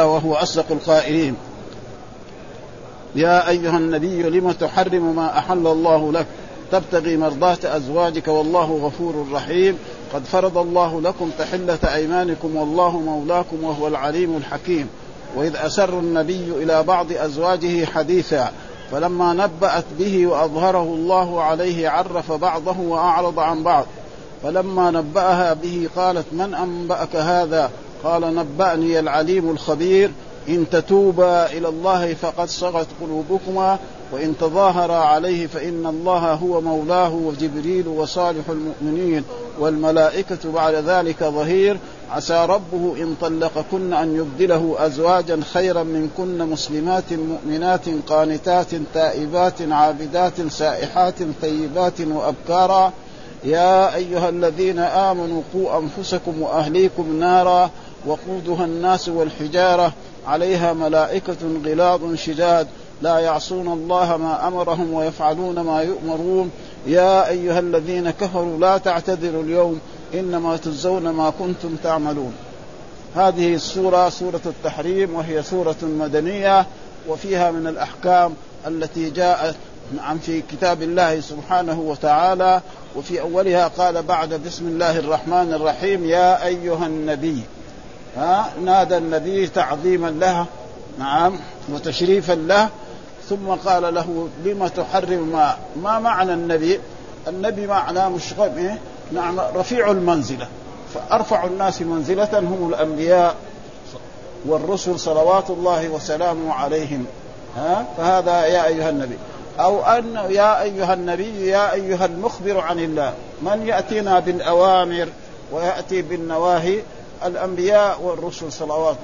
وهو أصدق القائلين. يا أيها النبي لم تحرم ما أحل الله لك؟ تبتغي مرضاة أزواجك والله غفور رحيم. قد فرض الله لكم تحلة أيمانكم والله مولاكم وهو العليم الحكيم. وإذ أسر النبي إلى بعض أزواجه حديثا فلما نبأت به وأظهره الله عليه عرف بعضه وأعرض عن بعض. فلما نبأها به قالت من أنبأك هذا؟ قال نبأني العليم الخبير إن تتوبا إلى الله فقد صغت قلوبكما وإن تظاهرا عليه فإن الله هو مولاه وجبريل وصالح المؤمنين والملائكة بعد ذلك ظهير. عسى ربه إن طلقكن أن يبدله أزواجا خيرا منكن مسلمات مؤمنات قانتات تائبات عابدات سائحات طيبات وأبكارا. يا أيها الذين آمنوا قوا أنفسكم وأهليكم نارا. وقودها الناس والحجارة عليها ملائكة غلاظ شداد. لا يعصون الله ما أمرهم ويفعلون ما يؤمرون. يا أيها الذين كفروا لا تعتذروا اليوم إنما تجزون ما كنتم تعملون. هذه السورة سورة التحريم وهي سورة مدنية وفيها من الأحكام التي جاءت عن في كتاب الله سبحانه وتعالى وفي أولها قال بعد بسم الله الرحمن الرحيم يا أيها النبي ها نادى النبي تعظيما له نعم وتشريفا له ثم قال له لم تحرم ما ما معنى النبي؟ النبي معناه مش إيه؟ نعم رفيع المنزلة. فأرفع الناس منزلة هم الأنبياء والرسل صلوات الله وسلامه عليهم ها؟ فهذا يا أيها النبي. أو أن يا أيها النبي يا أيها المخبر عن الله من يأتينا بالأوامر ويأتي بالنواهي الأنبياء والرسل صلوات.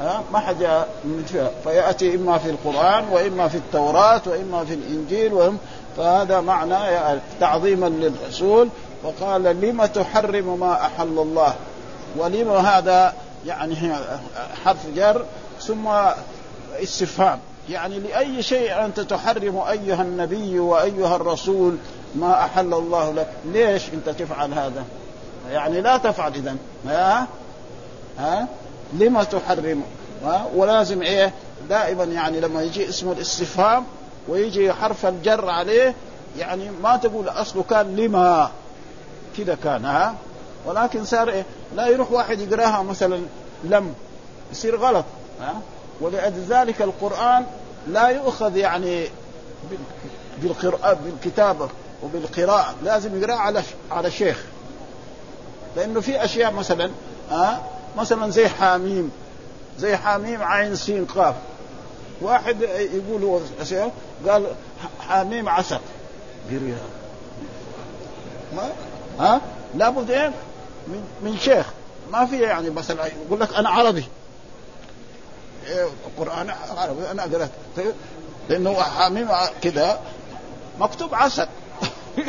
ها؟ ما حاجة من فيها فيأتي إما في القرآن وإما في التوراة وإما في الإنجيل وهم فهذا معنى تعظيما للرسول. وقال لم تحرم ما أحل الله؟ ولم هذا يعني حرف جر ثم استفهام. يعني لأي شيء أنت تحرم أيها النبي وأيها الرسول ما أحل الله لك؟ ليش أنت تفعل هذا؟ يعني لا تفعل اذا ها؟ ها؟ لما تحرم؟ ها؟ ولازم إيه؟ دائما يعني لما يجي اسم الاستفهام ويجي حرف الجر عليه يعني ما تقول أصله كان لما. كذا كان ها؟ ولكن صار إيه؟ لا يروح واحد يقراها مثلا لم. يصير غلط ها؟ ولذلك القرآن لا يؤخذ يعني بالقراءة بالكتابة وبالقراءة لازم يقرأ على على شيخ. لأنه في أشياء مثلا ها؟ مثلا زي حاميم زي حاميم عين سين قاف. واحد يقول قال حاميم عسل. ما؟ ها؟ لابد إيه؟ من, من شيخ. ما في يعني مثلا يقول لك أنا عربي. إيه القران عربي أنا قرأت. لأنه حاميم كذا مكتوب عسل.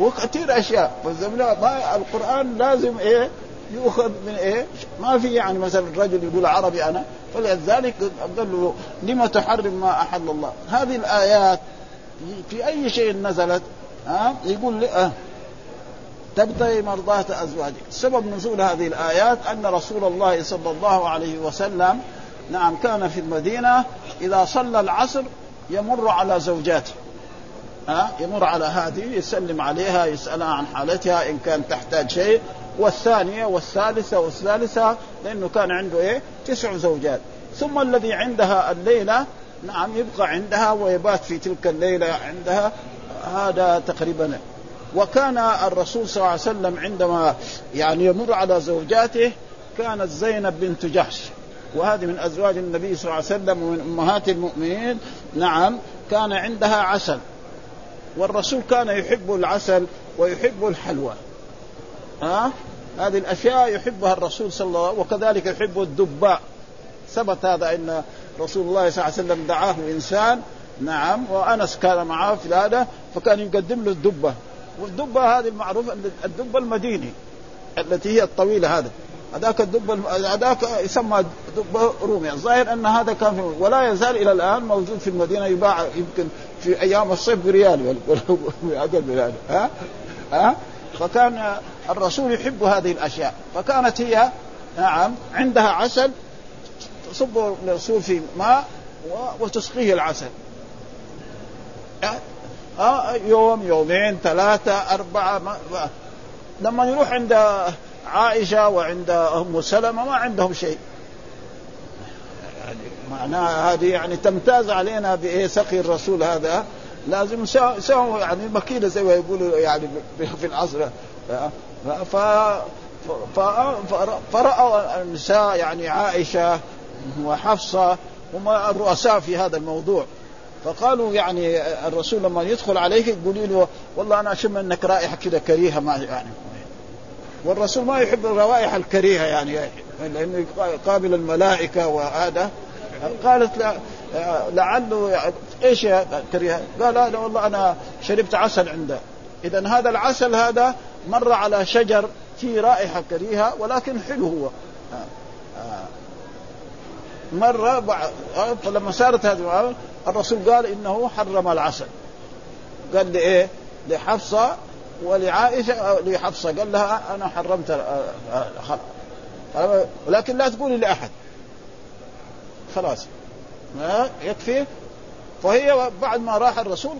وكثير أشياء. ما القرآن لازم إيه؟ يؤخذ من إيه؟ ما في يعني مثلا الرجل يقول عربي أنا فلذلك قال له لما تحرم ما أحل الله؟ هذه الآيات في أي شيء نزلت ها يقول أه تبتغي مرضاة أزواجك، سبب نزول هذه الآيات أن رسول الله صلى الله عليه وسلم نعم كان في المدينة إذا صلى العصر يمر على زوجاته ها يمر على هذه يسلم عليها يسألها عن حالتها إن كان تحتاج شيء والثانية والثالثة والثالثة لأنه كان عنده إيه؟ تسع زوجات. ثم الذي عندها الليلة نعم يبقى عندها ويبات في تلك الليلة عندها هذا تقريبا. وكان الرسول صلى الله عليه وسلم عندما يعني يمر على زوجاته كانت زينب بنت جحش. وهذه من أزواج النبي صلى الله عليه وسلم ومن أمهات المؤمنين. نعم كان عندها عسل. والرسول كان يحب العسل ويحب الحلوى. ها؟ هذه الاشياء يحبها الرسول صلى الله عليه وسلم وكذلك يحب الدباء ثبت هذا ان رسول الله صلى الله عليه وسلم دعاه انسان نعم وانس كان معه في هذا فكان يقدم له الدبه والدبه هذه المعروف الدبه المديني التي هي الطويله هذا هذاك الدب هذاك يسمى دب رومي الظاهر ان هذا كان في ولا يزال إلى الان موجود في المدينة يباع يمكن في أيام الصيف بريال أقل من هذا ها ها فكان الرسول يحب هذه الأشياء فكانت هي نعم عندها عسل تصب الرسول في ماء وتسقيه العسل. آه يوم يومين ثلاثة أربعة ما لما يروح عند عائشة وعند أم سلمة ما عندهم شيء. يعني معناها هذه يعني تمتاز علينا بإيه سقي الرسول هذا. لازم يسووا يعني مكينة زي ما يقولوا يعني في العصر. ف فرأوا النساء يعني عائشة وحفصة هم الرؤساء في هذا الموضوع. فقالوا يعني الرسول لما يدخل عليك يقولي له والله أنا أشم أنك رائحة كذا كريهة ما يعني. والرسول ما يحب الروائح الكريهة يعني لأنه يقابل الملائكة وهذا. قالت لعله إيش كريهة؟ قال لا والله أنا شربت عسل عنده. إذا هذا العسل هذا مر على شجر فيه رائحة كريهة ولكن حلو هو. مرة فلما صارت هذه الرسول قال إنه حرم العسل. قال لايه؟ لحفصة ولعائشة لحفصة. قال لها أنا حرمت ولكن لا تقولي لأحد. خلاص. يكفي. فهي بعد ما راح الرسول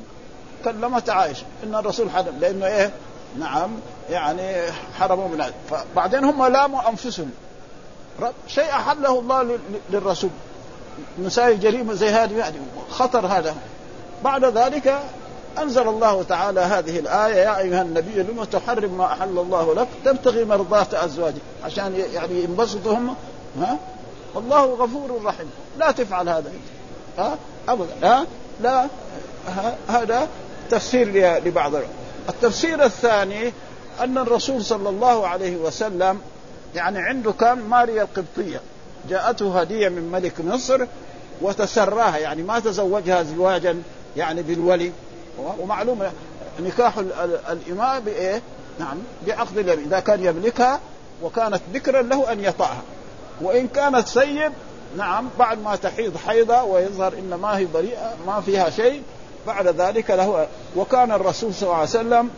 كلمت عائشة إن الرسول حرم لأنه إيه؟ نعم يعني حرموا من فبعدين هم لاموا أنفسهم. شيء أحله الله للرسول. مساوي جريمة زي هذه يعني خطر هذا. بعد ذلك أنزل الله تعالى هذه الآية يا أيها النبي لم تحرم ما أحل الله لك؟ تبتغي مرضات أزواجك عشان يعني ينبسطوا هم ها؟ والله غفور رحيم. لا تفعل هذا. ها؟ أبدا. ها؟ لا هذا تفسير لبعض التفسير الثاني أن الرسول صلى الله عليه وسلم يعني عنده كان ماريا القبطية. جاءته هدية من ملك مصر وتسراها يعني ما تزوجها زواجا يعني بالولي. ومعلوم نكاح الإماء بإيه؟ نعم بعقد اليمين. إذا كان يملكها وكانت بكرا له أن يطأها. وإن كانت سيب نعم بعد ما تحيض حيضة ويظهر إن ما هي بريئة ما فيها شيء بعد ذلك له وكان الرسول صلى الله عليه وسلم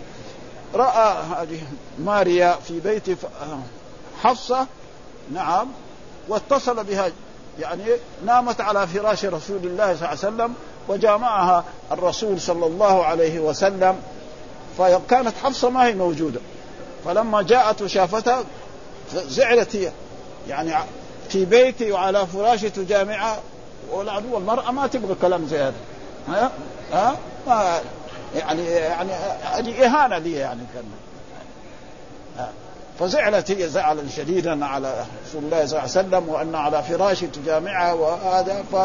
رأى هذه ماريا في بيت حفصة نعم واتصل بها يعني نامت على فراش رسول الله صلى الله عليه وسلم وجامعها الرسول صلى الله عليه وسلم. فكانت حفصة ما هي موجودة. فلما جاءت وشافتها زعلت هي. يعني في بيتي وعلى فراشي تجامعها والعدو المرأة ما تبغى كلام زي هذا. ها؟ ما يعني يعني هذه إهانة لي يعني كان. فزعلت هي زعلا شديدا على رسول الله صلى الله عليه وسلم وأن على فراشه تجامعها وهذا. ف...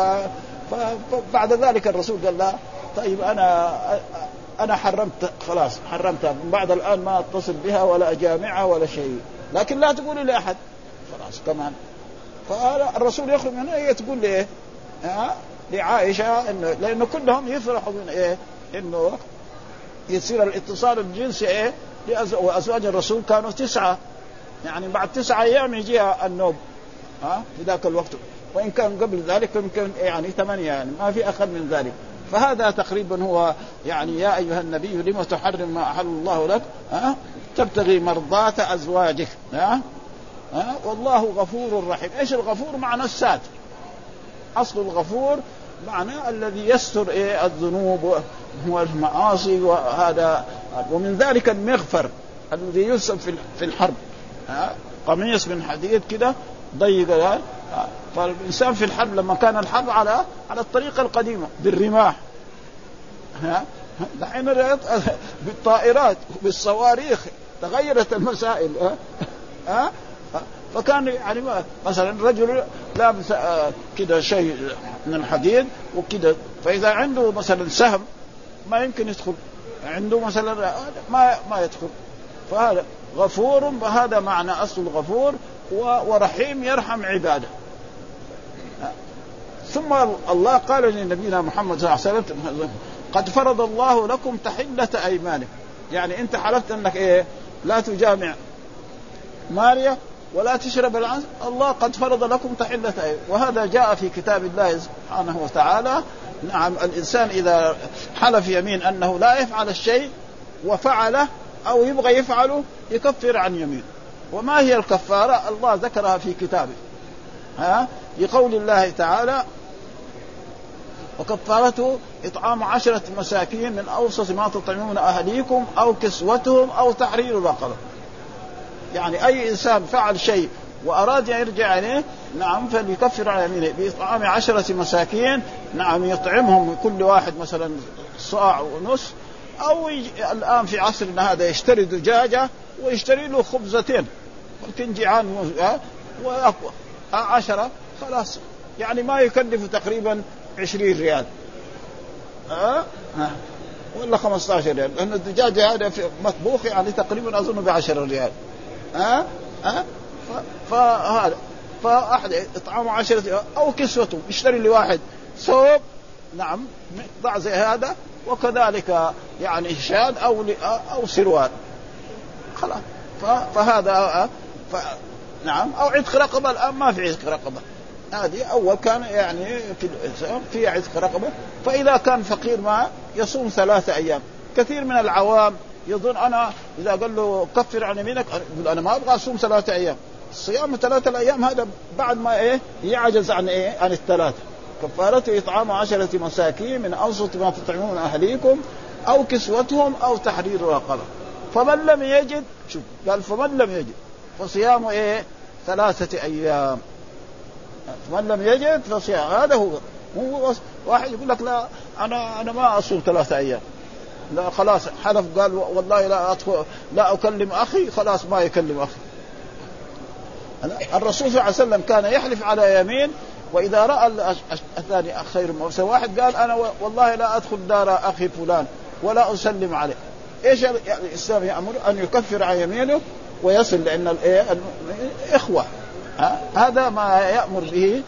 فبعد ذلك الرسول قال لها طيب أنا أنا حرمت خلاص حرمتها من بعد الآن ما أتصل بها ولا اجامعها ولا شيء. لكن لا تقولي لأحد. خلاص كمان فالرسول يخرج من هنا هي تقول لي إيه؟ لعائشة انه لأنه كلهم يفرحوا من إيه؟ إنه يصير الاتصال الجنسي إيه؟ وأزواج الرسول كانوا تسعة. يعني بعد تسعة أيام يجيها النوم ها؟ في ذاك الوقت. وإن كان قبل ذلك يمكن يعني ثمانية يعني ما في أقل من ذلك. فهذا تقريبا هو يعني يا أيها النبي لم تحرم ما أحل الله لك؟ ها؟ تبتغي مرضات أزواجك ها؟ ها؟ والله غفور رحيم. إيش الغفور؟ معنى الساتر أصل الغفور معناه الذي يستر إيه الذنوب والمعاصي وهذا. ومن ذلك المغفر الذي يلصق في الحرب. قميص من حديد كده ضيق فالإنسان في الحرب لما كان الحرب على على الطريقة القديمة بالرماح. ها؟ دحين بالطائرات بالصواريخ تغيرت المسائل ها, ها؟ فكان يعني مثلا رجل لابس آه، كده شيء من الحديد وكده فإذا عنده مثلا سهم ما يمكن يدخل. عنده مثلا ما ما يدخل. فهذا غفور فهذا معنى أصل الغفور ورحيم يرحم عباده. ثم الله قال لنبينا محمد صلى الله عليه وسلم قد فرض الله لكم تحلة أيمانكم. يعني أنت حلفت أنك إيه؟ لا تجامع ماريا ولا تشرب العسل الله قد فرض لكم تحلة وهذا جاء في كتاب الله سبحانه وتعالى. نعم الإنسان إذا حلف يمين أنه لا يفعل الشيء وفعله أو يبغى يفعله يكفر عن يمين. وما هي الكفارة؟ الله ذكرها في كتابه. ها؟ لقول الله تعالى وكفارته إطعام عشرة مساكين من أوسط ما تطعمون أهليكم أو كسوتهم أو تحرير رقبة يعني أي إنسان فعل شيء وأراد أن يرجع عليه نعم فليكفر على يمينه. بإطعام عشرة مساكين نعم يطعمهم كل واحد مثلا صاع ونص أو الآن في عصرنا هذا يشتري دجاجة ويشتري له خبزتين ممكن جيعان وأقوى عشرة خلاص. يعني ما يكلف تقريبا عشرين ريال. ها؟ أه؟ ولا 15 ريال. لأن الدجاجة هذا مطبوخ يعني تقريبا أظن ب 10 ريال. ها؟ ها؟ فهذا. فأحد إطعام عشرة أو كسوته يشتري لواحد ثوب نعم ضع زي هذا وكذلك يعني شاد أو أو سروال. خلاص. فهذا ف... نعم. أو عتق رقبة الآن ما في عتق رقبة. هذه أول كان يعني في في عتق رقبة. فإذا كان فقير ما يصوم ثلاثة أيام. كثير من العوام يظن أنا إذا قال له كفر عن يمينك يقول أنا ما أبغى أصوم ثلاثة أيام. الصيام ثلاثة الأيام هذا بعد ما إيه؟ يعجز عن إيه؟ عن الثلاثة. كفارته إطعام عشرة مساكين من اوسط ما تطعمون أهليكم أو كسوتهم أو تحرير رقبة. فمن لم يجد شوف قال فمن لم يجد فصيامه إيه؟ ثلاثة أيام. من لم يجد فصيام هذا هو. هو واحد يقول لك لا أنا أنا ما أصوم ثلاثة أيام. لا خلاص حلف قال والله لا ادخل لا أكلم أخي خلاص ما يكلم أخي. الرسول صلى الله عليه وسلم كان يحلف على يمين وإذا رأى الثاني خير مرسل واحد قال أنا والله لا أدخل دار أخي فلان ولا أسلم عليه. إيش الإسلام يأمر أن يكفر عن يمينه ويصل لأن الايه إخوة. هذا ما يأمر به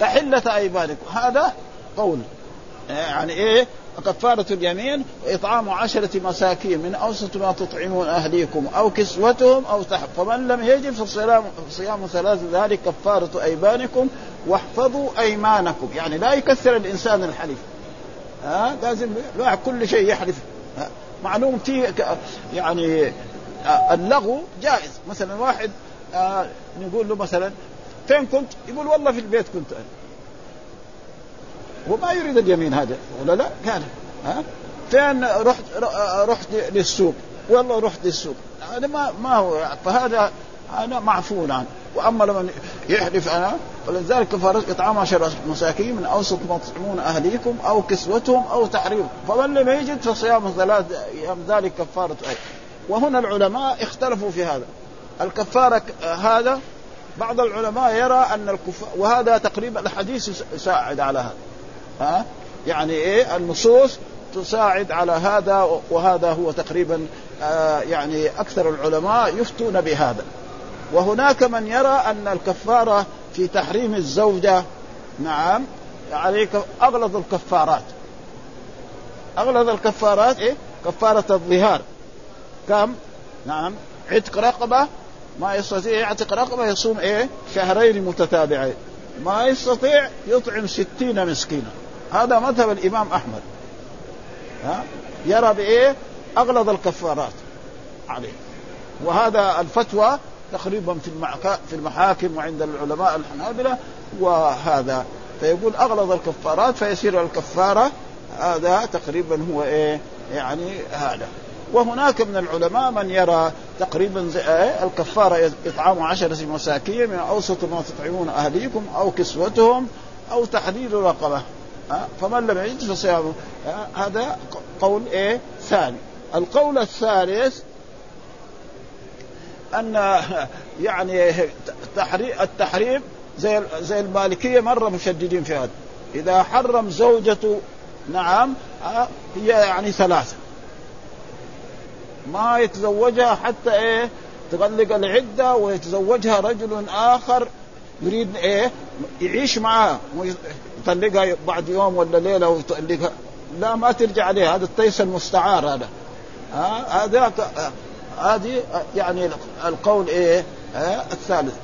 تحلة أيمانكم. هذا قول. يعني إيه؟ كفارة اليمين وإطعام عشرة مساكين من أوسط ما تطعمون أهليكم أو كسوتهم أو تحت. فمن لم يجد فصيام صيام ثلاث ذلك كفارة أيمانكم واحفظوا أيمانكم. يعني لا يكثر الإنسان الحلف ها؟ لازم كل شيء يحلف. معلوم في يعني آه، اللغو جائز. مثلا واحد آه نقول له مثلا فين كنت؟ يقول والله في البيت كنت أنا. وما يريد اليمين هذا ولا لا؟ قال ها؟ فين رحت رحت للسوق؟ والله رحت للسوق. هذا ما ما هو فهذا أنا معفو عنه وأما لما يحلف أنا ولذلك كفاره إطعام عشر مساكين من أوسط ما تطعمون أهليكم أو كسوتهم أو تحريم فمن لم يجد فصيام ثلاث أيام ذلك كفارة إيه وهنا العلماء اختلفوا في هذا. الكفارة هذا بعض العلماء يرى أن الكفار وهذا تقريبا الحديث يساعد على هذا. ها؟ يعني إيه؟ النصوص تساعد على هذا وهذا هو تقريبا آه يعني أكثر العلماء يفتون بهذا. وهناك من يرى أن الكفارة في تحريم الزوجة نعم عليك أغلظ الكفارات. أغلظ الكفارات إيه؟ كفارة الظهار. كم؟ نعم. عتق رقبة ما يستطيع يعتق رقبة يصوم إيه؟ شهرين متتابعين. ما يستطيع يطعم ستين مسكينا. هذا مذهب الإمام أحمد. ها؟ يرى بإيه؟ أغلظ الكفارات عليه. وهذا الفتوى تقريبا في في المحاكم وعند العلماء الحنابلة وهذا. فيقول أغلظ الكفارات فيصير الكفارة. هذا تقريبا هو إيه؟ يعني هذا. وهناك من العلماء من يرى تقريبا زي آه، الكفارة اطعام عشره مساكين من أوسط ما تطعمون أهليكم أو كسوتهم أو تحرير رقبة. فمن لم يجد فصيام آه، هذا قول إيه؟ ثاني. القول الثالث أن يعني التحريم زي زي المالكية مرة مشددين في هذا. إذا حرم زوجته نعم هي يعني ثلاثة. ما يتزوجها حتى إيه؟ تغلق العدة ويتزوجها رجل آخر يريد إيه؟ يعيش معها. يطلقها بعد يوم ولا ليلة ويطلقها لا ما ترجع عليه هذا التيس المستعار هذا. هذا هذه يعني القول إيه؟ الثالث.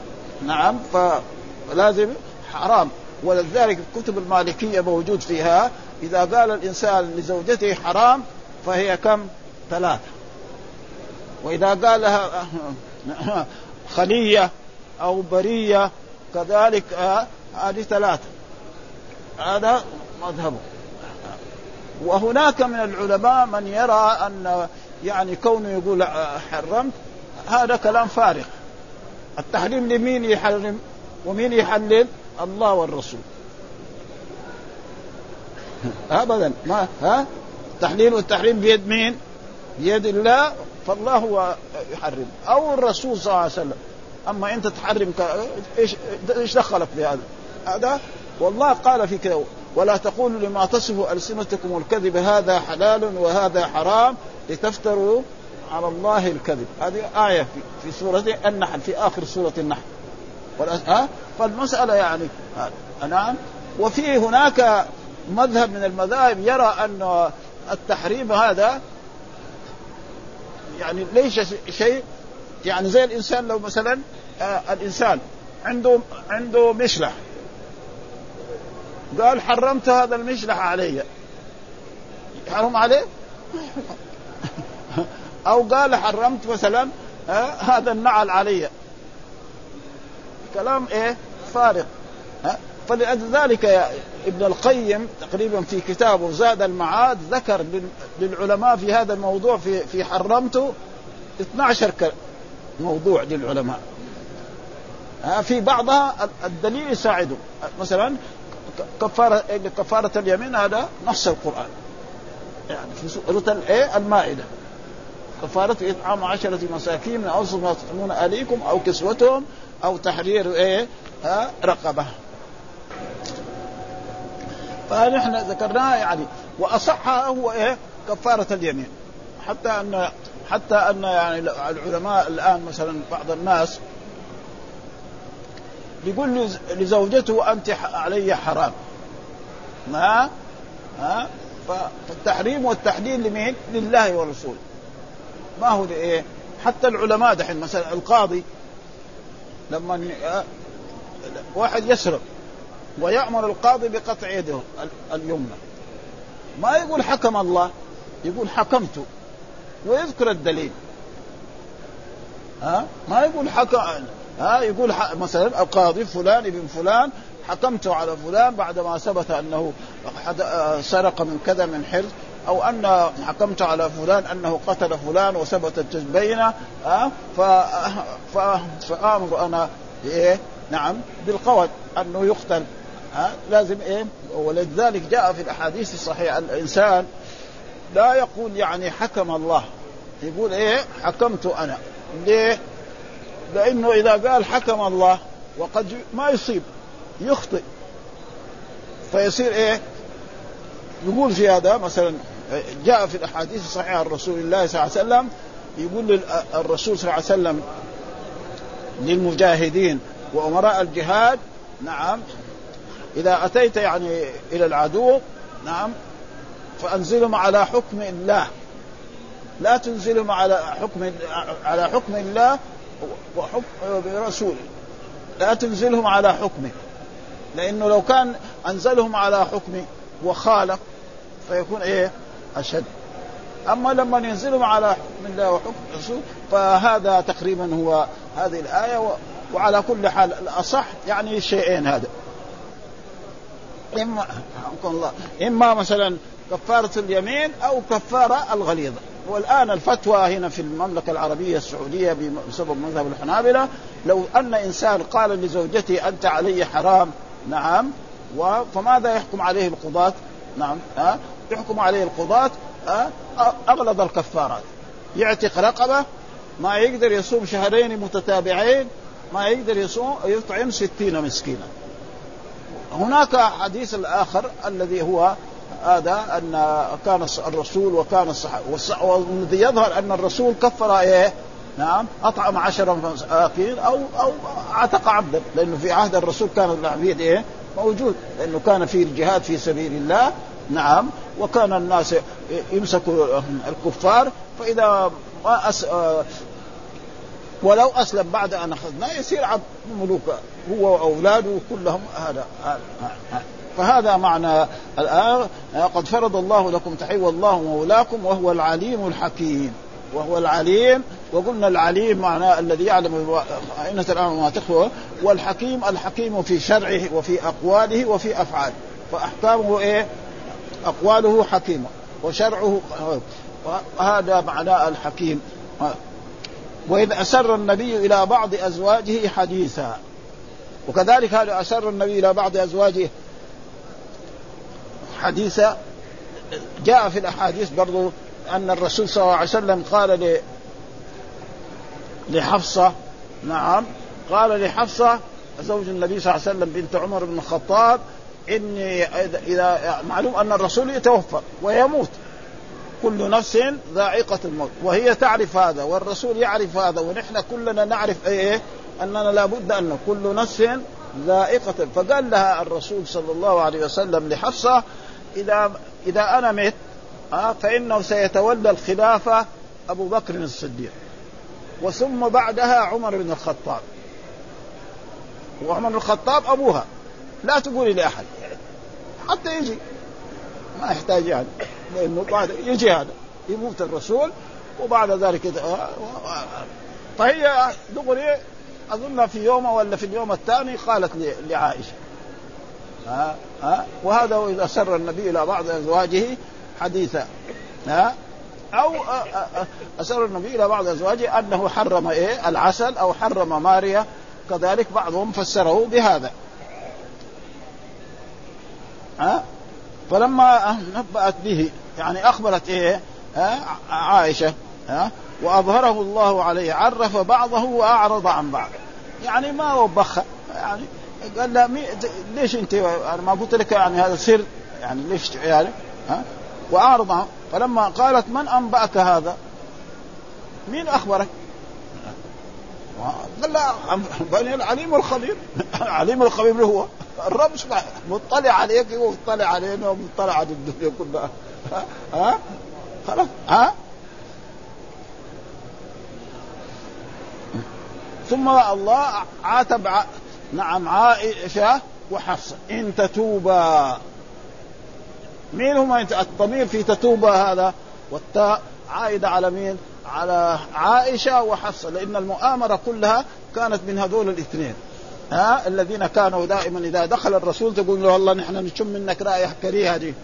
نعم فلازم حرام. ولذلك الكتب المالكية موجود فيها. إذا قال الإنسان لزوجته حرام فهي كم؟ ثلاثة وإذا قال لها خلية أو برية كذلك هذه ثلاثة هذا مذهبه. وهناك من العلماء من يرى أن يعني كونه يقول حرمت هذا كلام فارغ. التحريم لمين يحرم؟ ومين يحلل؟ الله والرسول. ابدا. ما ها؟ التحليل والتحريم بيد مين؟ بيد الله فالله هو يحرم. أو الرسول صلى الله عليه وسلم. أما أنت تحرم إيش إيش دخلك في هذا؟ هذا والله قال في كذا ولا تقولوا لما تصف ألسنتكم الكذب هذا حلال وهذا حرام لتفتروا على الله الكذب. هذه آية في, في سورة النحل في آخر سورة النحل. ها؟ فالمسألة يعني نعم وفي هناك مذهب من المذاهب يرى أن التحريم هذا يعني ليس شيء يعني زي الإنسان لو مثلا آه الإنسان عنده عنده مشلح. قال حرمت هذا المشلح علي. حرم عليه؟ أو قال حرمت مثلا هذا النعل علي. كلام إيه؟ فارغ ها فلذلك يا ابن القيم تقريبا في كتابه زاد المعاد ذكر للعلماء في هذا الموضوع في في حرمته 12 موضوع للعلماء. في بعضها الدليل يساعده. مثلا كفارة كفارة اليمين هذا نص القرآن. يعني في سورة الايه المائدة. كفارة إطعام عشرة مساكين من أوسط ما تطعمون أهليكم أو كسوتهم أو تحرير إيه ها رقبة. فنحن ذكرناها يعني واصحها هو إيه كفارة اليمين. حتى ان حتى أن يعني العلماء الآن مثلا بعض الناس يقول لزوجته أنت علي حرام. ما؟ ها؟ فالتحريم والتحليل لمين؟ لله ورسوله. ما هو إيه؟ حتى العلماء دحين مثلا القاضي لما واحد يسرق ويأمر القاضي بقطع يده اليمنى. ما يقول حكم الله يقول حكمت ويذكر الدليل. ها؟ ما يقول حكم ها يقول مثلا القاضي فلان ابن فلان حكمت على فلان بعدما ثبت أنه سرق من كذا من حرز أو أن حكمت على فلان أنه قتل فلان وثبتت البينه ها فأمر أنا إيه نعم بالقول أنه يقتل ها لازم إيه؟ ولذلك جاء في الأحاديث الصحيحة الإنسان لا يقول يعني حكم الله يقول إيه؟ حكمت أنا. ليه؟ لأنه إذا قال حكم الله وقد ما يصيب يخطئ فيصير إيه؟ يقول في هذا مثلا جاء في الأحاديث الصحيحة عن رسول الله صلى الله عليه وسلم يقول الرسول صلى الله عليه وسلم للمجاهدين وأمراء الجهاد نعم إذا أتيت يعني إلى العدو نعم فأنزلهم على حكم الله لا تنزلهم على حكم على حكم الله برسوله. لا تنزلهم على حكمه. لأنه لو كان أنزلهم على حكمه وخالف فيكون إيه؟ أشد. أما لما ينزلهم على حكم الله وحكم الرسول فهذا تقريبا هو هذه الآية وعلى كل حال الأصح يعني شيئين هذا. اما الله. إما مثلا كفارة اليمين أو كفارة الغليظة. والآن الفتوى هنا في المملكة العربية السعودية بسبب مذهب الحنابلة لو أن إنسان قال لزوجته أنت علي حرام نعم فماذا يحكم عليه القضاة؟ نعم ها يحكم عليه القضاة أغلظ الكفارات يعتق رقبة ما يقدر يصوم شهرين متتابعين ما يقدر يصوم يطعم ستين مسكينا هناك حديث الآخر الذي هو هذا أن كان الرسول وكان الصحابة والذي يظهر أن الرسول كفر إيه؟ نعم أطعم عشرة مساكين أو أو عتق عبدا لأنه في عهد الرسول كان العبيد إيه؟ موجود لأنه كان في الجهاد في سبيل الله نعم وكان الناس يمسكوا الكفار فإذا ما أس ولو أسلم بعد أن اخذناه يصير عبد ملوك هو وأولاده كلهم هذا فهذا معنى الآن قد فرض الله لكم تحي والله مولاكم وهو العليم الحكيم. وهو العليم وقلنا العليم معناه الذي يعلم أين الأمر ما تخفى والحكيم الحكيم في شرعه وفي أقواله وفي أفعاله. فأحكامه إيه؟ أقواله حكيمة وشرعه هذا معناه الحكيم. وإذ أسر النبي إلى بعض أزواجه حديثا. وكذلك هذا أسر النبي إلى بعض أزواجه حديثا جاء في الأحاديث برضو أن الرسول صلى الله عليه وسلم قال لحفصة نعم قال لحفصة زوج النبي صلى الله عليه وسلم بنت عمر بن الخطاب إني إذا معلوم أن الرسول يتوفى ويموت. كل نفس ذائقة الموت. وهي تعرف هذا والرسول يعرف هذا ونحن كلنا نعرف إيه؟ أننا لابد أن كل نفس ذائقة. فقال لها الرسول صلى الله عليه وسلم لحفصة إذا إذا أنا مت آه فإنه سيتولى الخلافة أبو بكر الصديق. وثم بعدها عمر بن الخطاب. وعمر بن الخطاب أبوها. لا تقولي لأحد حتى يجي. ما يحتاج يعني لأنه بعد يجي هذا. يموت الرسول وبعد ذلك فهي دغري أظن في يوم ولا في اليوم الثاني قالت لعائشة. ها ها؟ وهذا إذا سر النبي إلى بعض أزواجه حديثا ها؟ أو أسر النبي إلى بعض أزواجه أنه حرم إيه؟ العسل أو حرم ماريا. كذلك بعضهم فسره بهذا. ها؟ فلما نبأت به يعني أخبرت إيه؟ ها؟ عائشة ها؟ وأظهره الله عليه عرف بعضه وأعرض عن بعض. يعني ما وبخ يعني قال لا مي... ليش انت أنا ما قلت لك يعني هذا سر يعني ليش يعني؟ ها؟ واعرض فلما قالت من أنبأك هذا؟ مين أخبرك؟ قال لا بني العليم الخبير. العليم الخبير هو. الرب مطلع عليك ومطلع علينا ومطلع على الدنيا كلها. ها؟ خلاص. ها؟ ثم الله عاتب نعم عائشة وحفصة. إن تتوبا. مين هم الضمير في تتوبا هذا والتاء عائدة على مين على عائشة وحفصة لأن المؤامرة كلها كانت من هذول الاثنين. ها الذين كانوا دائما إذا دخل الرسول تقول له والله نحن نشم منك رائحة كريهة دي.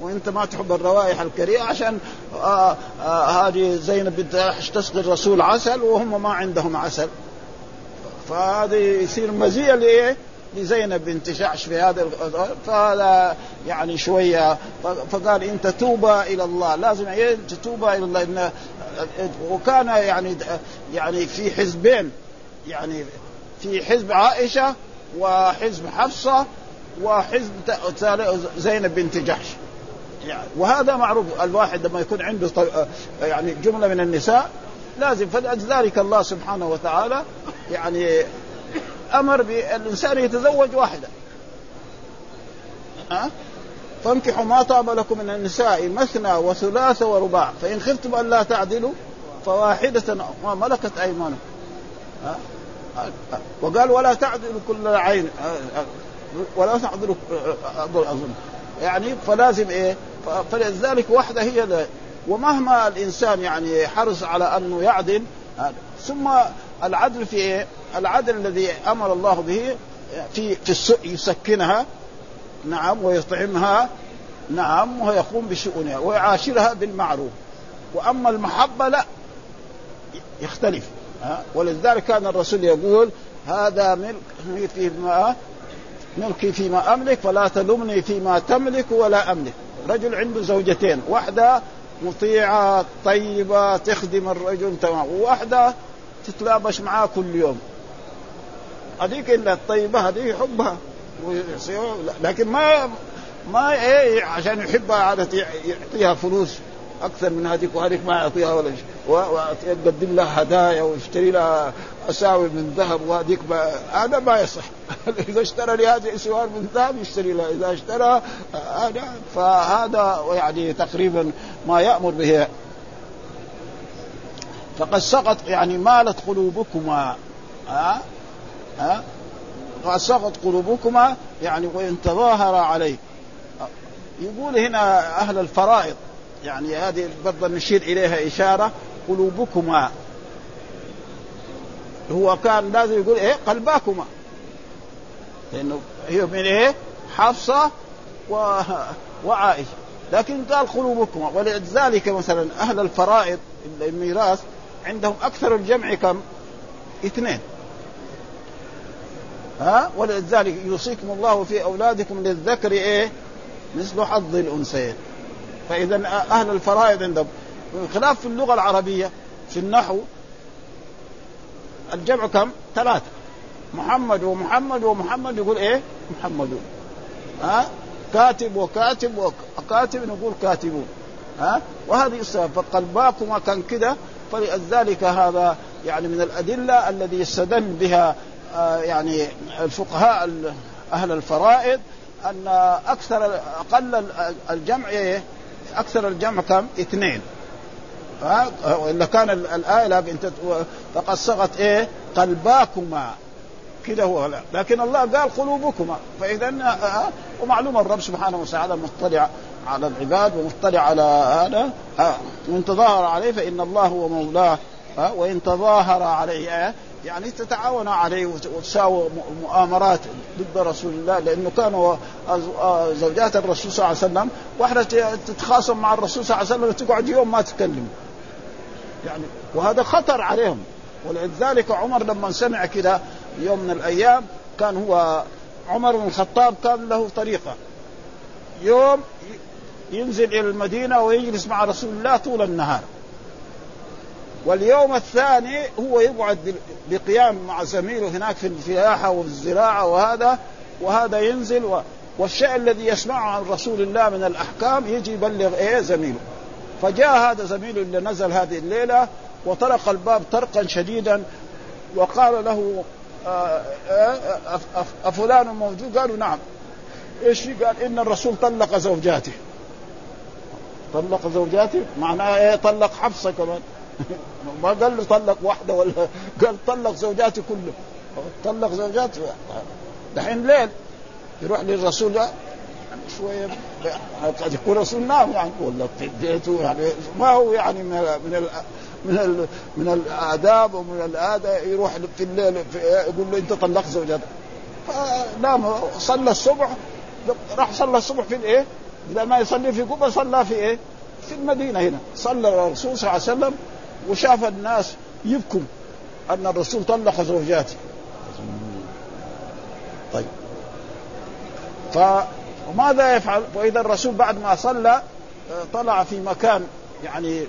وأنت ما تحب الروائح الكريهة عشان آه آه هذه زينب بنت تسقي الرسول عسل وهم ما عندهم عسل. فهذا يصير مزية لإيه؟ لزينب بنت جحش في هذا فهذا يعني شوية. فقال ان تتوبا إلى الله. لازم تتوبا إلى الله. إن وكان يعني يعني في حزبين. يعني في حزب عائشة وحزب حفصة وحزب زينب بنت جحش. يعني وهذا معروف. الواحد لما يكون عنده يعني جملة من النساء لازم. فلذلك الله سبحانه وتعالى يعني أمر بالإنسان يتزوج واحدة. ها؟ فانكحوا ما طاب لكم من النساء مثنى وثلاث ورباع. فإن خفتم أن لا تعدلوا فواحدة ما ملكت أيمانكم. وقال ولا تعدلوا كل عين. ولا تعدلوا اظن يعني فلازم إيه؟ فلذلك واحدة هي ومهما الإنسان يعني حرص على أنه يعدل ثم العدل في إيه؟ العدل الذي أمر الله به في في يسكنها نعم ويطعمها نعم ويقوم بشؤونها ويعاشرها بالمعروف. وأما المحبة لا يختلف ولذلك كان الرسول يقول هذا ملك فيما ملكي فيما أملك فلا تلمني فيما تملك ولا أملك. رجل عنده زوجتين واحدة مطيعة طيبة تخدم الرجل تمام وواحدة تتلابش معاه كل يوم. هذيك إلا الطيبة هذه يحبها لكن ما ما إيه عشان يحبها عادة يعطيها فلوس أكثر من هذيك وهذيك ما يعطيها ولا شيء. ويقدم لها هدايا ويشتري لها أساور من ذهب وهذيك هذا ما يصح. إذا اشترى لهذه اسوار من ذهب يشتري لها. إذا اشترى هذا فهذا يعني تقريبا ما يأمر به فقد سقط يعني مالت قلوبكما. ها؟ ها؟ قد سقط قلوبكما يعني وإن تظاهر عليه. يقول هنا أهل الفرائض يعني هذه برضه نشير إليها إشارة قلوبكما. هو كان لازم يقول إيه؟ قلباكما. لأنه هي من إيه؟ حفصة و... وعائشة. لكن قال قلوبكما. ولذلك مثلا أهل الفرائض الميراث عندهم أكثر الجمع كم؟ اثنين. ها؟ ولذلك يوصيكم الله في أولادكم للذكر إيه؟ مثل حظ الانثيين فإذا أهل الفرائض عندهم. خلاف في اللغة العربية في النحو الجمع كم؟ ثلاثة. محمد ومحمد ومحمد يقول إيه؟ محمدون ها؟ كاتب وكاتب وكاتب نقول كاتبون ها؟ وهذه السبب فقلباكما كان كده فلذلك هذا يعني من الأدلة الذي يستدل بها آه يعني الفقهاء أهل الفرائض أن أكثر أقل الجمع إيه؟ أكثر الجمع كم؟ اثنين ها والا كان الآية لكن فقد صغت إيه؟ قلباكما كده هو لا لكن الله قال قلوبكما فإذا آه ومعلوم الرب سبحانه وتعالى مطلع على العباد ومطلع على هذا آه وإن تظاهر عليه فإن الله هو مولاه آه وإن تظاهر عليه آه يعني تتعاون عليه وتساوي مؤامرات ضد رسول الله لأنه كانوا زوجات الرسول صلى الله عليه وسلم واحدة تتخاصم مع الرسول صلى الله عليه وسلم تقعد يوم ما تتكلم. يعني وهذا خطر عليهم. ولذلك عمر لما سمع كده يوم من الأيام كان هو عمر بن الخطاب كان له طريقة. يوم ينزل إلى المدينة ويجلس مع رسول الله طول النهار. واليوم الثاني هو يقعد بقيام مع زميله هناك في الفلاحه وفي الزراعه وهذا وهذا ينزل و... والشيء الذي يسمعه عن رسول الله من الأحكام يجي يبلغ إيه زميله. فجاء هذا زميله اللي نزل هذه الليلة وطرق الباب طرقا شديدا وقال له أفلان موجود؟ قالوا نعم. إيش قال إن الرسول طلق زوجاته. طلق زوجاته معناه إيه طلق حفصة كمان؟ ما قال له طلق واحدة ولا قال طلق زوجاته كله طلق زوجاته دحين ليل يروح للرسول يعني شوية قد يكون رسول نام يعني ولا في بيته يعني ما هو يعني من من من ال من الآداب ومن الاداب يروح في الليل في يقول له انت طلقت زوجتك فنام صلى الصبح راح صلى الصبح في الايه؟ بدل ما يصلي في قبة صلى في إيه؟ في المدينة هنا صلى الرسول صلى الله عليه وسلم وشاف الناس يبكوا أن الرسول طلق زوجاته طيب ف وماذا يفعل؟ وإذا الرسول بعد ما صلى طلع في مكان يعني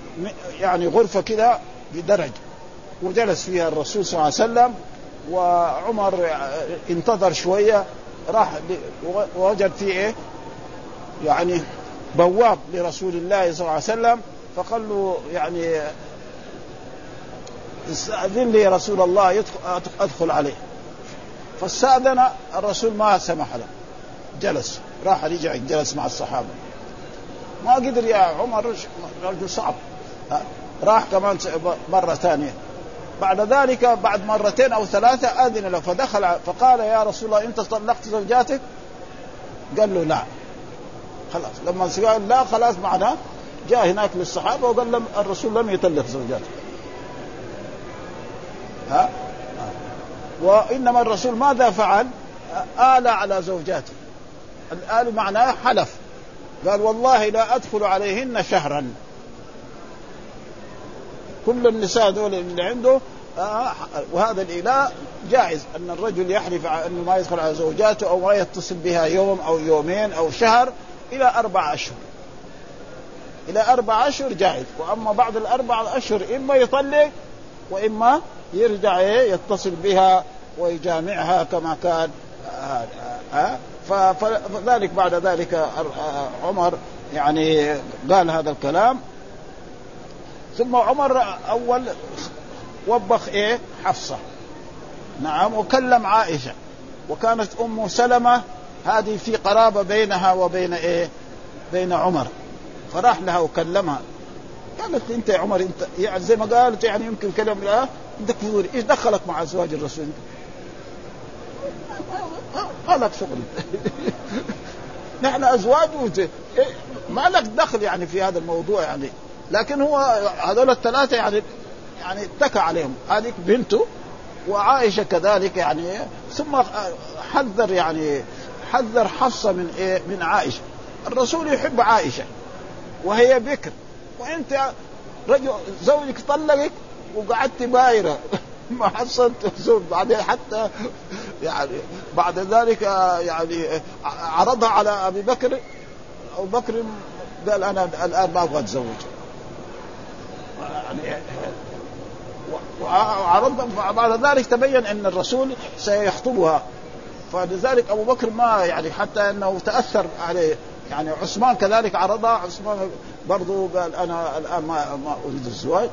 يعني غرفة كده بدرج وجلس فيها الرسول صلى الله عليه وسلم وعمر انتظر شوية راح وجد فيه إيه؟ يعني بواب لرسول الله صلى الله عليه وسلم فقال له يعني استأذن لي يا رسول الله أدخل عليه. فاستأذن الرسول ما سمح له. جلس. راح رجع جلس مع الصحابة. ما قدر يا عمر رجل صعب. راح كمان مرة ثانية. بعد ذلك بعد مرتين أو ثلاثة أذن له فدخل فقال يا رسول الله أنت طلقت زوجاتك؟ قال له لا. خلاص. لما قال لا خلاص معناه جاء هناك للصحابة وقال لهم الرسول لم يطلق زوجاته. ها؟ وإنما الرسول ماذا فعل؟ آل على زوجاته. الآل معناه حلف. قال والله لا أدخل عليهن شهرا. كل النساء دول اللي عنده آه وهذا الإله جائز. أن الرجل يحلف أنه ما يدخل على زوجاته أو ما يتصل بها يوم أو يومين أو شهر إلى أربع أشهر. إلى أربع أشهر جائز. وأما بعد الأربع أشهر إما يطلق وإما يرجع يتصل بها ويجامعها كما كان آه آه فذلك بعد ذلك عمر يعني قال هذا الكلام. ثم عمر أول وبخ إيه؟ حفصة. نعم وكلم عائشة. وكانت أم سلمة هذه في قرابة بينها وبين إيه؟ بين عمر. فراح لها وكلمها. قالت أنت يا عمر أنت يعني زي ما قالت يعني يمكن كلام لا. أنت كفوري إيش دخلك مع أزواج الرسول؟ ما لك شغل؟ نحن أزواج ما لك دخل يعني في هذا الموضوع يعني. لكن هو هذول الثلاثة يعني يعني اتكى عليهم. هذه بنته وعائشة كذلك يعني. ثم حذر يعني حذر حفصة من إيه؟ من عائشة. الرسول يحب عائشة وهي بكر. وأنت رجل زوجك طلقك وقعدت بايرة. ما حصلت زوج بعدين حتى يعني بعد ذلك يعني عرضها على أبي بكر. أبو بكر قال أنا الآن ما أبغى أتزوج. يعني وعرض بعد ذلك تبين أن الرسول سيخطبها. فلذلك أبو بكر ما يعني حتى أنه تأثر عليه. يعني عثمان كذلك عرضها عثمان برضو قال أنا الآن ما ما أريد الزواج.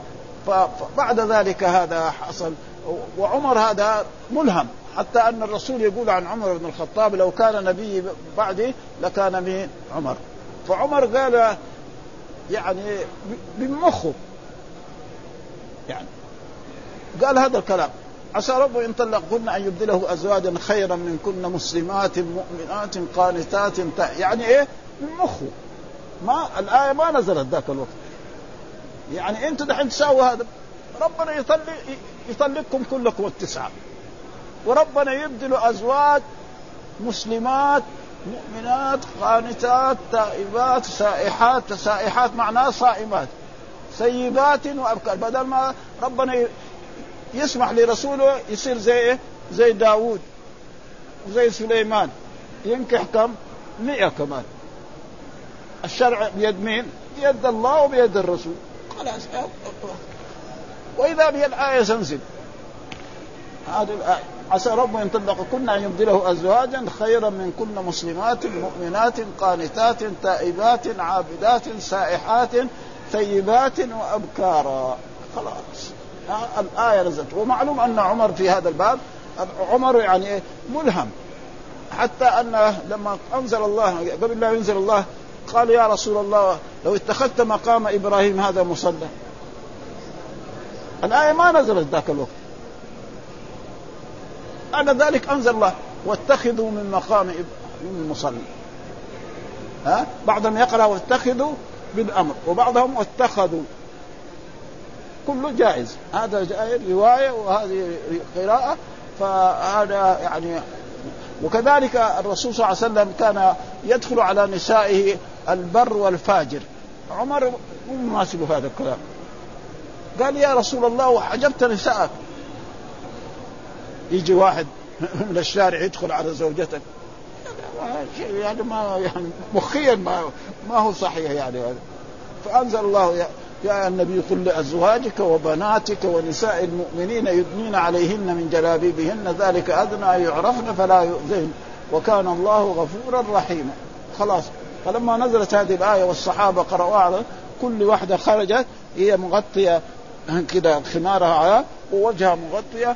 فبعد ذلك هذا حصل. وعمر هذا ملهم. حتى أن الرسول يقول عن عمر بن الخطاب لو كان نبي بعدي لكان من عمر. فعمر قال يعني بمخه. يعني قال هذا الكلام. عسى ربه إن طلقكن أن يبدله ازواجا خيرا من كن مسلمات مؤمنات قانتات يعني إيه؟ من مخه. ما الآية ما نزلت ذاك الوقت. يعني أنتم دحين تساووا هذا. ربنا يطلق يطلقكم كلكم التسعة. وربنا يبدل أزواج مسلمات مؤمنات قانتات تائبات سائحات. سائحات معناه صائمات. سيبات وأبكار. بدل ما ربنا يسمح لرسوله يصير زي إيه؟ زي داوود وزي سليمان. ينكح كم؟ مئة كمان. الشرع بيد مين؟ بيد الله وبيد الرسول. خلاص وإذا به الآية تنزل هذه الآية. عسى رب أن طلقكن ان يبدله ازواجا خيرا من كن مسلمات مؤمنات قانتات تائبات عابدات سائحات ثيبات وأبكارا. خلاص. الآية نزلت. ومعلوم أن عمر في هذا الباب عمر يعني ملهم. حتى أن لما أنزل الله قبل لا ينزل الله قال يا رسول الله لو اتخذت مقام إبراهيم هذا مصلى. الآية ما نزلت ذاك الوقت. بعد ذلك أنزل الله واتخذوا من مقام إبراهيم مصلى. ها؟ بعضهم يقرأ واتخذوا بالأمر وبعضهم واتخذوا كله جائز. هذا رواية وهذه قراءة فهذا يعني وكذلك الرسول صلى الله عليه وسلم كان يدخل على نسائه البر والفاجر. عمر مو مناسب هذا الكلام. قال يا رسول الله وحجبت نسائك. يجي واحد من الشارع يدخل على زوجتك. يعني ما يعني مخيا ما ما هو صحيح يعني. فأنزل الله يا النبي قل لازواجك وبناتك ونساء المؤمنين يدنين عليهن من جلابيبهن ذلك أدنى أن يعرفن فلا يؤذين وكان الله غفورا رحيما. خلاص. فلما نزلت هذه الآية والصحابة قرأوها كل واحدة خرجت هي مغطية كده خمارها على ووجهها مغطية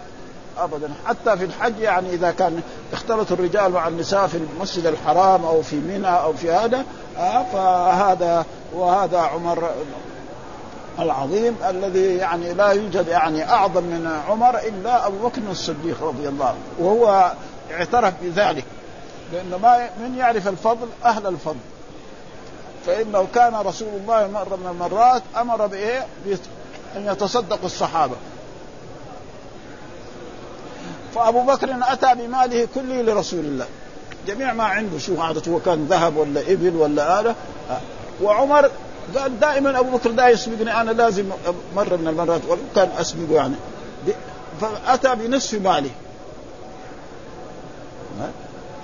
ابدا. حتى في الحج يعني إذا كان اختلط الرجال مع النساء في المسجد الحرام أو في منى أو في هذا آه فهذا وهذا عمر العظيم الذي يعني لا يوجد يعني أعظم من عمر إلا أبو بكر الصديق رضي الله عنه وهو اعترف بذلك لأن ما من يعرف الفضل أهل الفضل. فإنه كان رسول الله مرة من المرات أمر بايه؟ أن يتصدق الصحابة. فأبو بكر أتى بماله كله لرسول الله. جميع ما عنده شو عادته هو كان ذهب ولا إبل ولا آلة. وعمر قال دائما أبو بكر دا يسبقني أنا لازم مرة من المرات وكان أسبقه يعني. فأتى بنصف مالي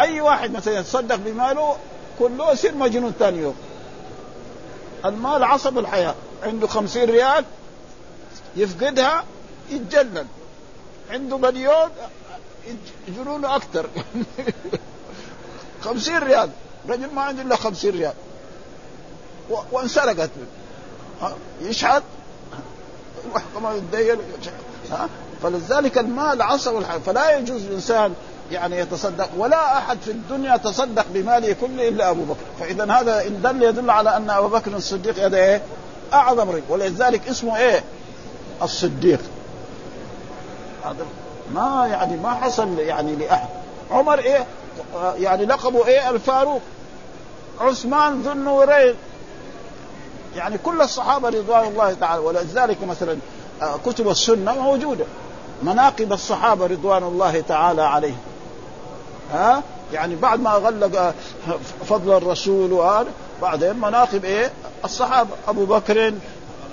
أي واحد مثلا يتصدق بماله كله يصير مجنون ثاني يوم. المال عصب الحياة. عنده خمسين ريال يفقدها يتجنن عنده مليون جنونه أكثر. خمسين ريال. رجل ما عنده إلا خمسين ريال. وانسرقت يشحت كما يتدين. فلذلك المال الحياة فلا يجوز الإنسان يعني يتصدق ولا أحد في الدنيا تصدق بماله كله إلا أبو بكر. فإذا هذا إن دل يدل على أن أبو بكر الصديق هذا إيه؟ أعظم رجل. ولذلك اسمه إيه؟ الصديق. هذا ما يعني ما حصل يعني لأحد. عمر إيه؟ يعني لقبه إيه؟ الفاروق. عثمان ذو النورين. يعني كل الصحابة رضوان الله تعالى ولذلك مثلا آه، كتب السنة موجودة مناقب الصحابة رضوان الله تعالى عليهم. ها؟ يعني بعد ما غلق فضل الرسول وهذا بعدين مناقب إيه؟ الصحابة أبو بكر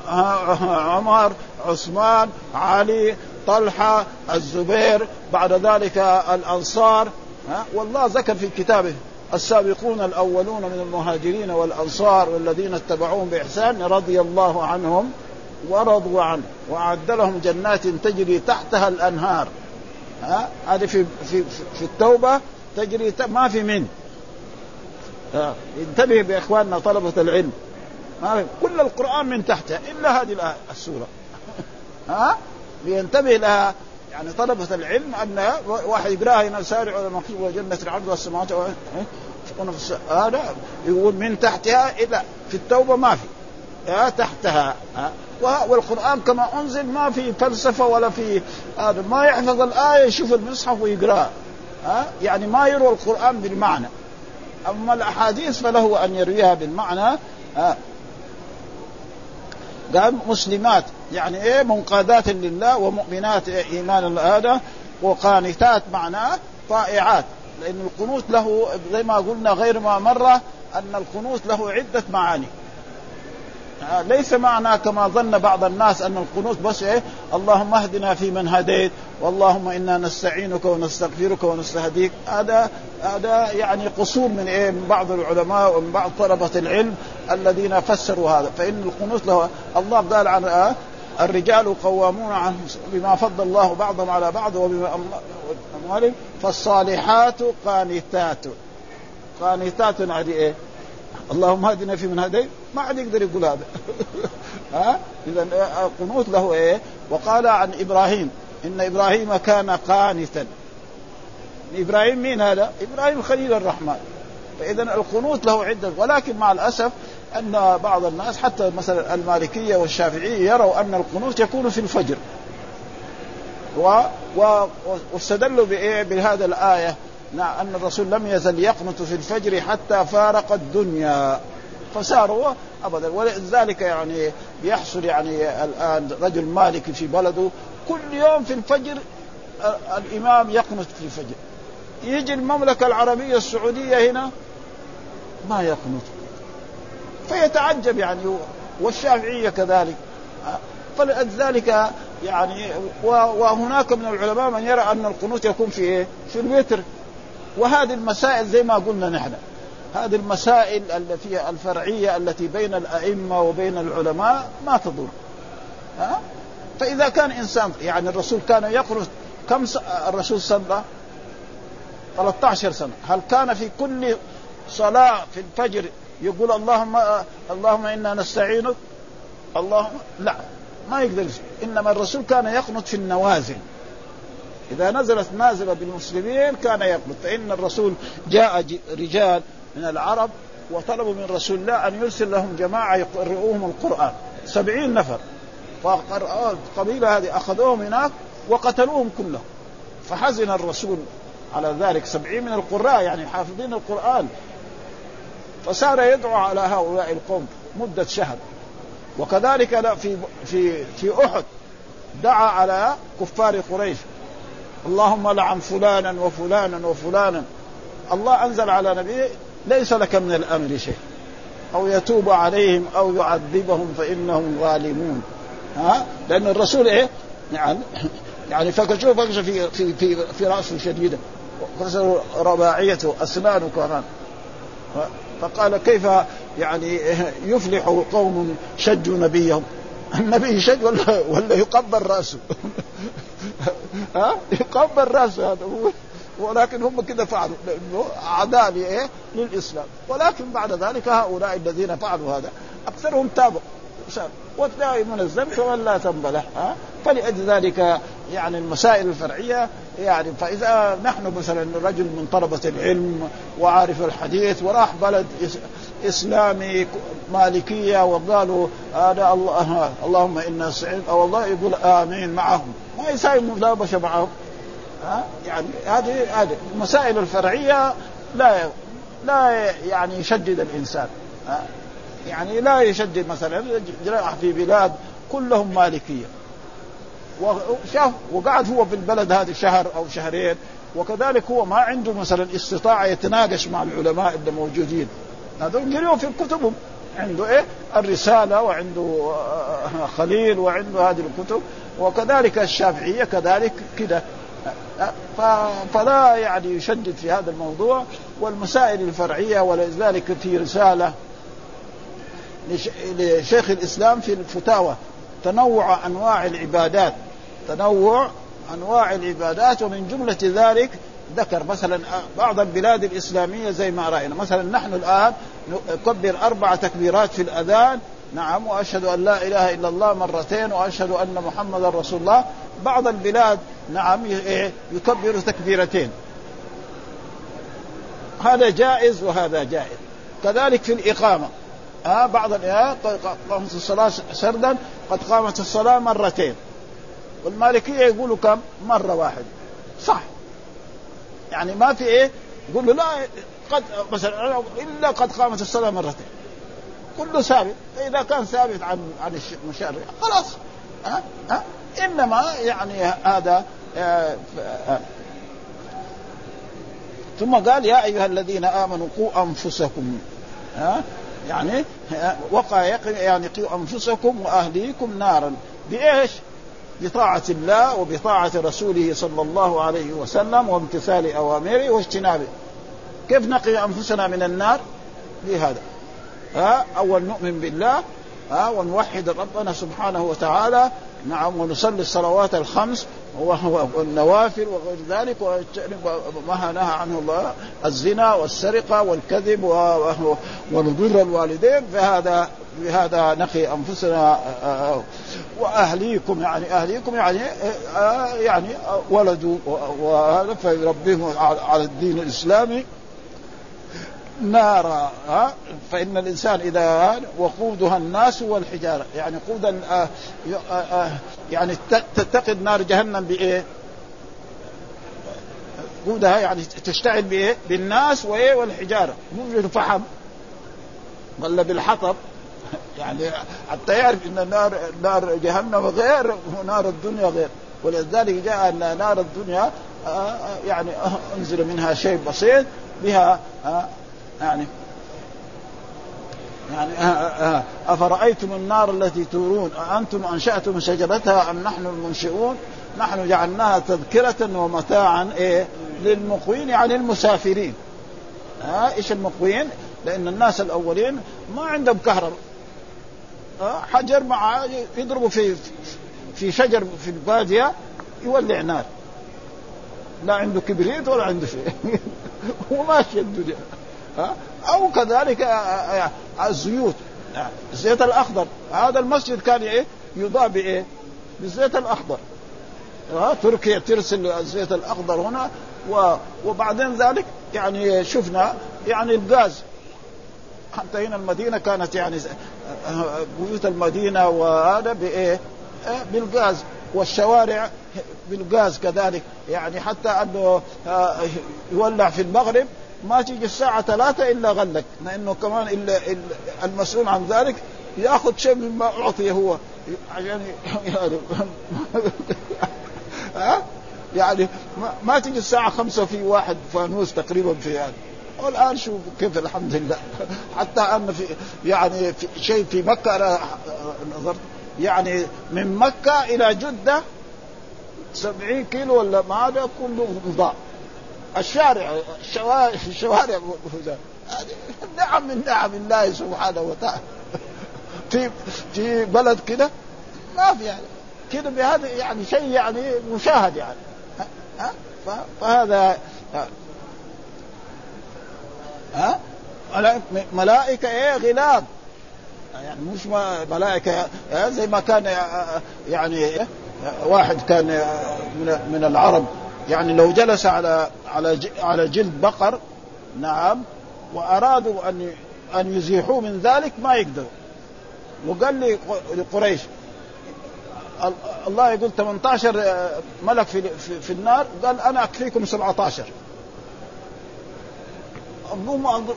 عمر عثمان علي طلحة الزبير بعد ذلك الأنصار ها؟ والله ذكر في كتابه. السابقون الأولون من المهاجرين والأنصار والذين اتبعوهم بإحسان رضي الله عنهم ورضوا عنه وأعد لهم جنات تجري تحتها الأنهار. ها؟ هذه في في في التوبة تجري ما في من. انتبه بإخواننا طلبة العلم. ما كل القرآن من تحتها إلا هذه السورة. ها؟ لينتبه لها يعني طلبة العلم أن واحد يقراها هنا سارع ولا مكتوب وجنة العرض والسماوات هذا يقول من تحتها إلى في التوبة ما في. يا تحتها. والقرآن كما أنزل ما في فلسفة ولا في هذا. ما يحفظ الآية يشوف المصحف ويقراها ها يعني ما يروى القرآن بالمعنى. أما الأحاديث فله أن يرويها بالمعنى. قال مسلمات. يعني إيه منقادات لله ومؤمنات إيمان هذا وقانتات معناه طائعات. لأن القنوت له زي ما قلنا غير ما مره أن القنوت له عدة معاني. ليس معنى كما ظن بعض الناس أن القنوت بس إيه اللهم اهدنا فيمن هديت واللهم إنا نستعينك ونستغفرك ونستهديك. هذا هذا يعني قصور من إيه من بعض العلماء ومن بعض طلبة العلم الذين فسروا هذا. فإن القنوت له الله قال عن آه الرجال قوامون عن بما فضل الله بعضهم على بعض وبما أموالهم فالصالحات قانتات قانتات هذه إيه؟ اللهم هدنا في من هديت ما حد يقدر يقول هذا ها اذا القنوت له إيه؟ وقال عن إبراهيم إن إبراهيم كان قانتا إبراهيم مين هذا؟ إبراهيم خليل الرحمن فاذا القنوت له عدة ولكن مع الأسف أن بعض الناس حتى مثلا المالكية والشافعية يروا أن القنوت يكون في الفجر. و... و... واستدلوا بإيه؟ بهذا الآية. أن الرسول لم يزل يقنط في الفجر حتى فارق الدنيا. فساروا أبدا. ولذلك يعني بيحصل يعني الآن رجل مالكي في بلده كل يوم في الفجر الإمام يقنط في الفجر. يجي المملكة العربية السعودية هنا ما يقنط. فيتعجب يعني والشافعية كذلك. فلذلك يعني وهناك من العلماء من يرى أن القنوت يكون في إيه؟ في الوتر. وهذه المسائل زي ما قلنا نحن. هذه المسائل التي الفرعية التي بين الأئمة وبين العلماء ما تضر. ها؟ فإذا كان إنسان يعني الرسول كان يقنط كم الرسول صلى 13 سنة. هل كان في كل صلاة في الفجر يقول اللهم اللهم إنا نستعينك. اللهم لا. ما يقدر إنما الرسول كان يقنط في النوازل. إذا نزلت نازلة بالمسلمين كان يقنط. فان الرسول جاء رجال من العرب وطلبوا من رسول الله أن يرسل لهم جماعة يقرؤوهم القرآن. سبعين نفر. القبيلة هذه أخذوهم هناك وقتلوهم كلهم. فحزن الرسول على ذلك. سبعين من القراء يعني حافظين القرآن. فصار يدعو على هؤلاء القوم مدة شهر. وكذلك في في في أحد دعا على كفار قريش. اللهم لعن فلانا وفلانا وفلانا. الله أنزل على نبيه ليس لك من الأمر شيء. أو يتوب عليهم أو يعذبهم فإنهم ظالمون. ها؟ لأن الرسول إيه؟ يعني يعني فكشوا فكش في في في, في رأسه شديدا. رباعيته أسنانه كمان. فقال كيف يعني يفلح قوم شجوا نبيهم؟ النبي يشج ولا ولا يقبل رأسه؟ ها؟ يقبل رأسه هذا هو. ولكن هم كده فعلوا. لأنه اعداء لإيه؟ للإسلام. ولكن بعد ذلك هؤلاء الذين فعلوا هذا أكثرهم تابوا والتائب من الذنب فمن لا ذنب له ها؟ فلأجل ذلك يعني المسائل الفرعية يعني فإذا نحن مثلا رجل من طلبة العلم وعارف الحديث وراح بلد إسلامي مالكية وقالوا هذا الله اللهم إنا نستعين أو الله يقول آمين معهم. ما يساوي ملابشه معهم. ها؟ يعني هذه هذه المسائل الفرعية لا لا يعني يشدد الإنسان. ها؟ يعني لا يشدد مثلا في بلاد كلهم مالكية. وشاف وقعد هو في البلد هذه شهر أو شهرين وكذلك هو ما عنده مثلا استطاعة يتناقش مع العلماء اللي موجودين. هذول قريوا في كتبهم. عنده إيه؟ الرسالة وعنده آه، خليل وعنده هذه الكتب وكذلك الشافعية كذلك كده. فلا يعني يشدد في هذا الموضوع والمسائل الفرعية ولذلك في رسالة لشيخ الإسلام في الفتاوى تنوع أنواع العبادات. تنوع أنواع العبادات ومن جملة ذلك ذكر مثلا بعض البلاد الإسلامية زي ما رأينا. مثلا نحن الآن نكبر أربع تكبيرات في الأذان نعم وأشهد أن لا إله إلا الله مرتين وأشهد أن محمدا رسول الله. بعض البلاد نعم إيه، يكبر تكبيرتين. هذا جائز وهذا جائز. كذلك في الإقامة. آه بعض قامت الصلاة سردا قد قامت الصلاة مرتين. والمالكية يقولوا كم؟ مرة واحدة صح. يعني ما في إيه؟ يقول له لا قد مثلا إلا قد قامت الصلاة مرتين. كله ثابت إذا كان ثابت عن عن المشرع خلاص. ها؟ ها؟ إنما يعني هذا آه، آه. ثم قال يا أيها الذين آمنوا قوا أنفسكم. ها؟ يعني وقع يعني قوا أنفسكم وأهليكم نارا. بإيش؟ بطاعة الله وبطاعة رسوله صلى الله عليه وسلم وامتثال أوامره واجتنابه. كيف نقي أنفسنا من النار؟ بهذا ها أول نؤمن بالله ها ونوحد ربنا سبحانه وتعالى نعم ونصلي الصلوات الخمس والنوافل وغير ذلك وما نهى عنه الله الزنا والسرقة والكذب ونضر الوالدين. فهذا بهذا نقي أنفسنا واهليكم يعني أهليكم يعني يعني ولدوا وهذا فيربيهم على الدين الإسلامي نارا ها فإن الإنسان إذا وقودها الناس والحجارة يعني قود آه آه آه يعني تتقد نار جهنم بإيه؟ قودها يعني تشتعل بإيه؟ بالناس وإيه والحجارة مو بالفحم ولا بالحطب يعني حتى يعرف ان نار نار جهنم غير ونار الدنيا غير. ولذلك جاء أن نار الدنيا يعني أنزل منها شيء بسيط بها يعني يعني آه، آه، آه، أفرأيتم النار التي تورون؟ أأنتم أنشأتم شجرتها أم نحن المنشئون؟ نحن جعلناها تذكرة ومتاعا إيه للمقوين يعني المسافرين ها إيش المقوين؟ لأن الناس الأولين ما عندهم كهرباء. حجر مع يضربوا في في شجر في البادية يولع نار. لا عنده كبريت ولا عنده شيء. وماشي الدنيا. أو كذلك آه، آه، آه، الزيوت. الزيت الأخضر. هذا المسجد كان إيه؟ يضاء بإيه؟ بالزيت الأخضر. تركيا ترسل الزيت الأخضر هنا. وبعدين ذلك يعني شفنا يعني الغاز. حتى هنا المدينة كانت يعني بيوت المدينة وهذا بإيه؟ بالغاز. والشوارع بالغاز كذلك. يعني حتى أنه يولع في المغرب ما تيجي الساعة ثلاثة إلا غلق. لأنه كمان إلا المسؤول عن ذلك يأخذ شيء مما أعطي هو. عشان يعني ها يعني ما تيجي الساعة خمسة في واحد فانوس تقريبا في هذا. والآن شوف كيف الحمد لله. حتى أن في يعني في شيء في مكة أنا نظرت يعني من مكة إلى جدة سبعين كيلو ولا ما هذا كله ضاع الشارع الشوارع الشوارع نعم من نعم الله سبحانه وتعالى. في في بلد كده؟ ما في يعني. كده بهذا يعني شيء يعني مشاهد يعني. ها فهذا ها؟ ملائكة إيه؟ غلاب يعني مش ملائكة زي ما كان يعني واحد كان من العرب. يعني لو جلس على على على جلد بقر نعم وأرادوا أن أن يزيحوه من ذلك ما يقدروا. وقال لقريش الله يقول 18 ملك في, في, في النار. قال أنا أكفيكم 17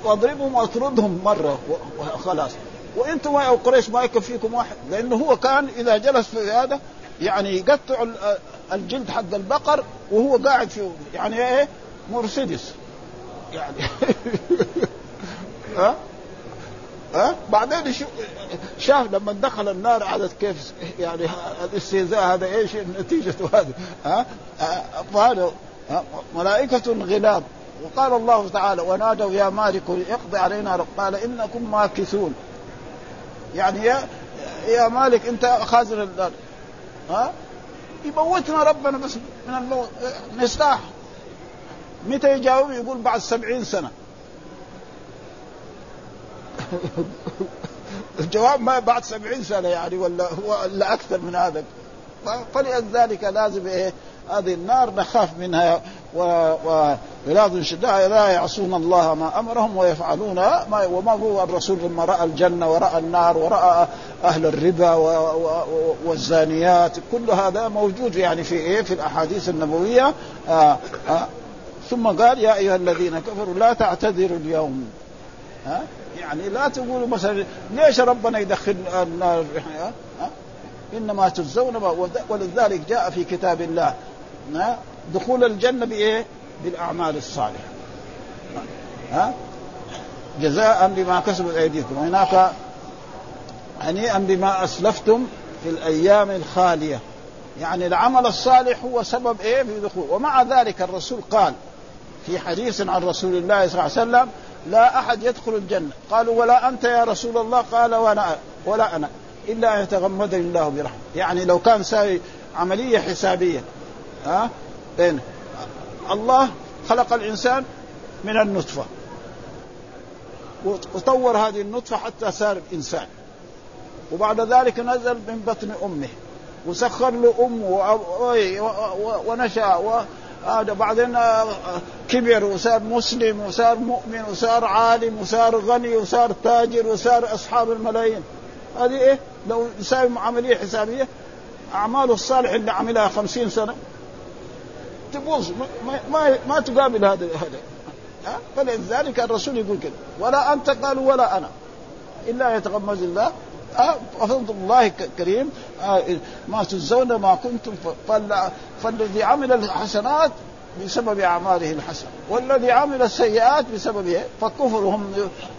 اضربهم واطردهم مرة وخلاص وإنتم يا قريش ما يكفيكم واحد. لأنه هو كان إذا جلس في هذا يعني يقطع الجلد حق البقر وهو قاعد في يعني إيه؟ مرسيدس. يعني. ها؟ ها؟ بعدين شاف لما دخل النار عادت كيف يعني الاستهزاء هذا إيش نتيجته هذه؟ ها؟ فهذا ملائكة غلاب وقال الله تعالى ونادوا يا مالك اقضي علينا رب قال إنكم ماكثون. يعني يا يا مالك أنت خازن النار ها؟ يموتنا ربنا بس من الموت. نستاح متى يجاوب؟ يقول بعد سبعين سنة. الجواب ما بعد سبعين سنة يعني ولا هو ولا أكثر من هذا. فلذلك لازم إيه؟ هذه النار نخاف منها وبلاد شدائد. لا يعصون الله ما أمرهم ويفعلون ما وما هو الرسول لما رأى الجنة ورأى النار ورأى أهل الربا والزانيات. كل هذا موجود يعني في إيه؟ في الأحاديث النبوية. آآ آآ ثم قال يا أيها الذين كفروا لا تعتذروا اليوم. ها؟ يعني لا تقولوا مثلا ليش ربنا يدخل النار؟ إنما تجزون ولذلك جاء في كتاب الله دخول الجنة بإيه؟ بالأعمال الصالحة. ها؟ جزاء بما كسبت أيديكم. وهناك هنيئا بما أسلفتم في الأيام الخالية. يعني العمل الصالح هو سبب إيه؟ في دخول. ومع ذلك الرسول قال في حديث عن رسول الله صلى الله عليه وسلم لا أحد يدخل الجنة. قالوا ولا أنت يا رسول الله؟ قال وأنا ولا أنا. إلا ان يتغمدني الله برحمه يعني لو كان ساوي عملية حسابية. ها؟ بين الله خلق الإنسان من النطفة. وطور هذه النطفة حتى صار إنسان. وبعد ذلك نزل من بطن أمه. وسخر له أمه ونشأ. هذا بعدين كبر وصار مسلم وصار مؤمن وصار عالم وصار غني وصار تاجر وصار أصحاب الملايين. هذه إيه؟ لو يساوي عمليه حسابية أعماله الصالحة اللي عملها خمسين سنة. تبوظ ما, ما, ما تقابل هذا هذا. فلذلك الرسول يقول كده. ولا أنت قالوا ولا أنا. إلا يتغمز الله. فضل الله كريم. ما تجزون ما كنتم فالذي عمل الحسنات بسبب أعماله الحسنة. والذي عمل السيئات بسبب إيه؟ فكفرهم.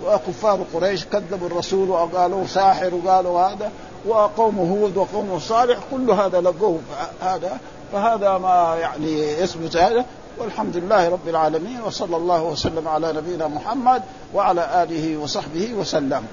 وكفار قريش كذبوا الرسول وقالوا ساحر وقالوا هذا. وقوم هود وقوم صالح. كل هذا لقوه. هذا فهذا ما يعني يثبت هذا والحمد لله رب العالمين وصلى الله وسلم على نبينا محمد وعلى آله وصحبه وسلم.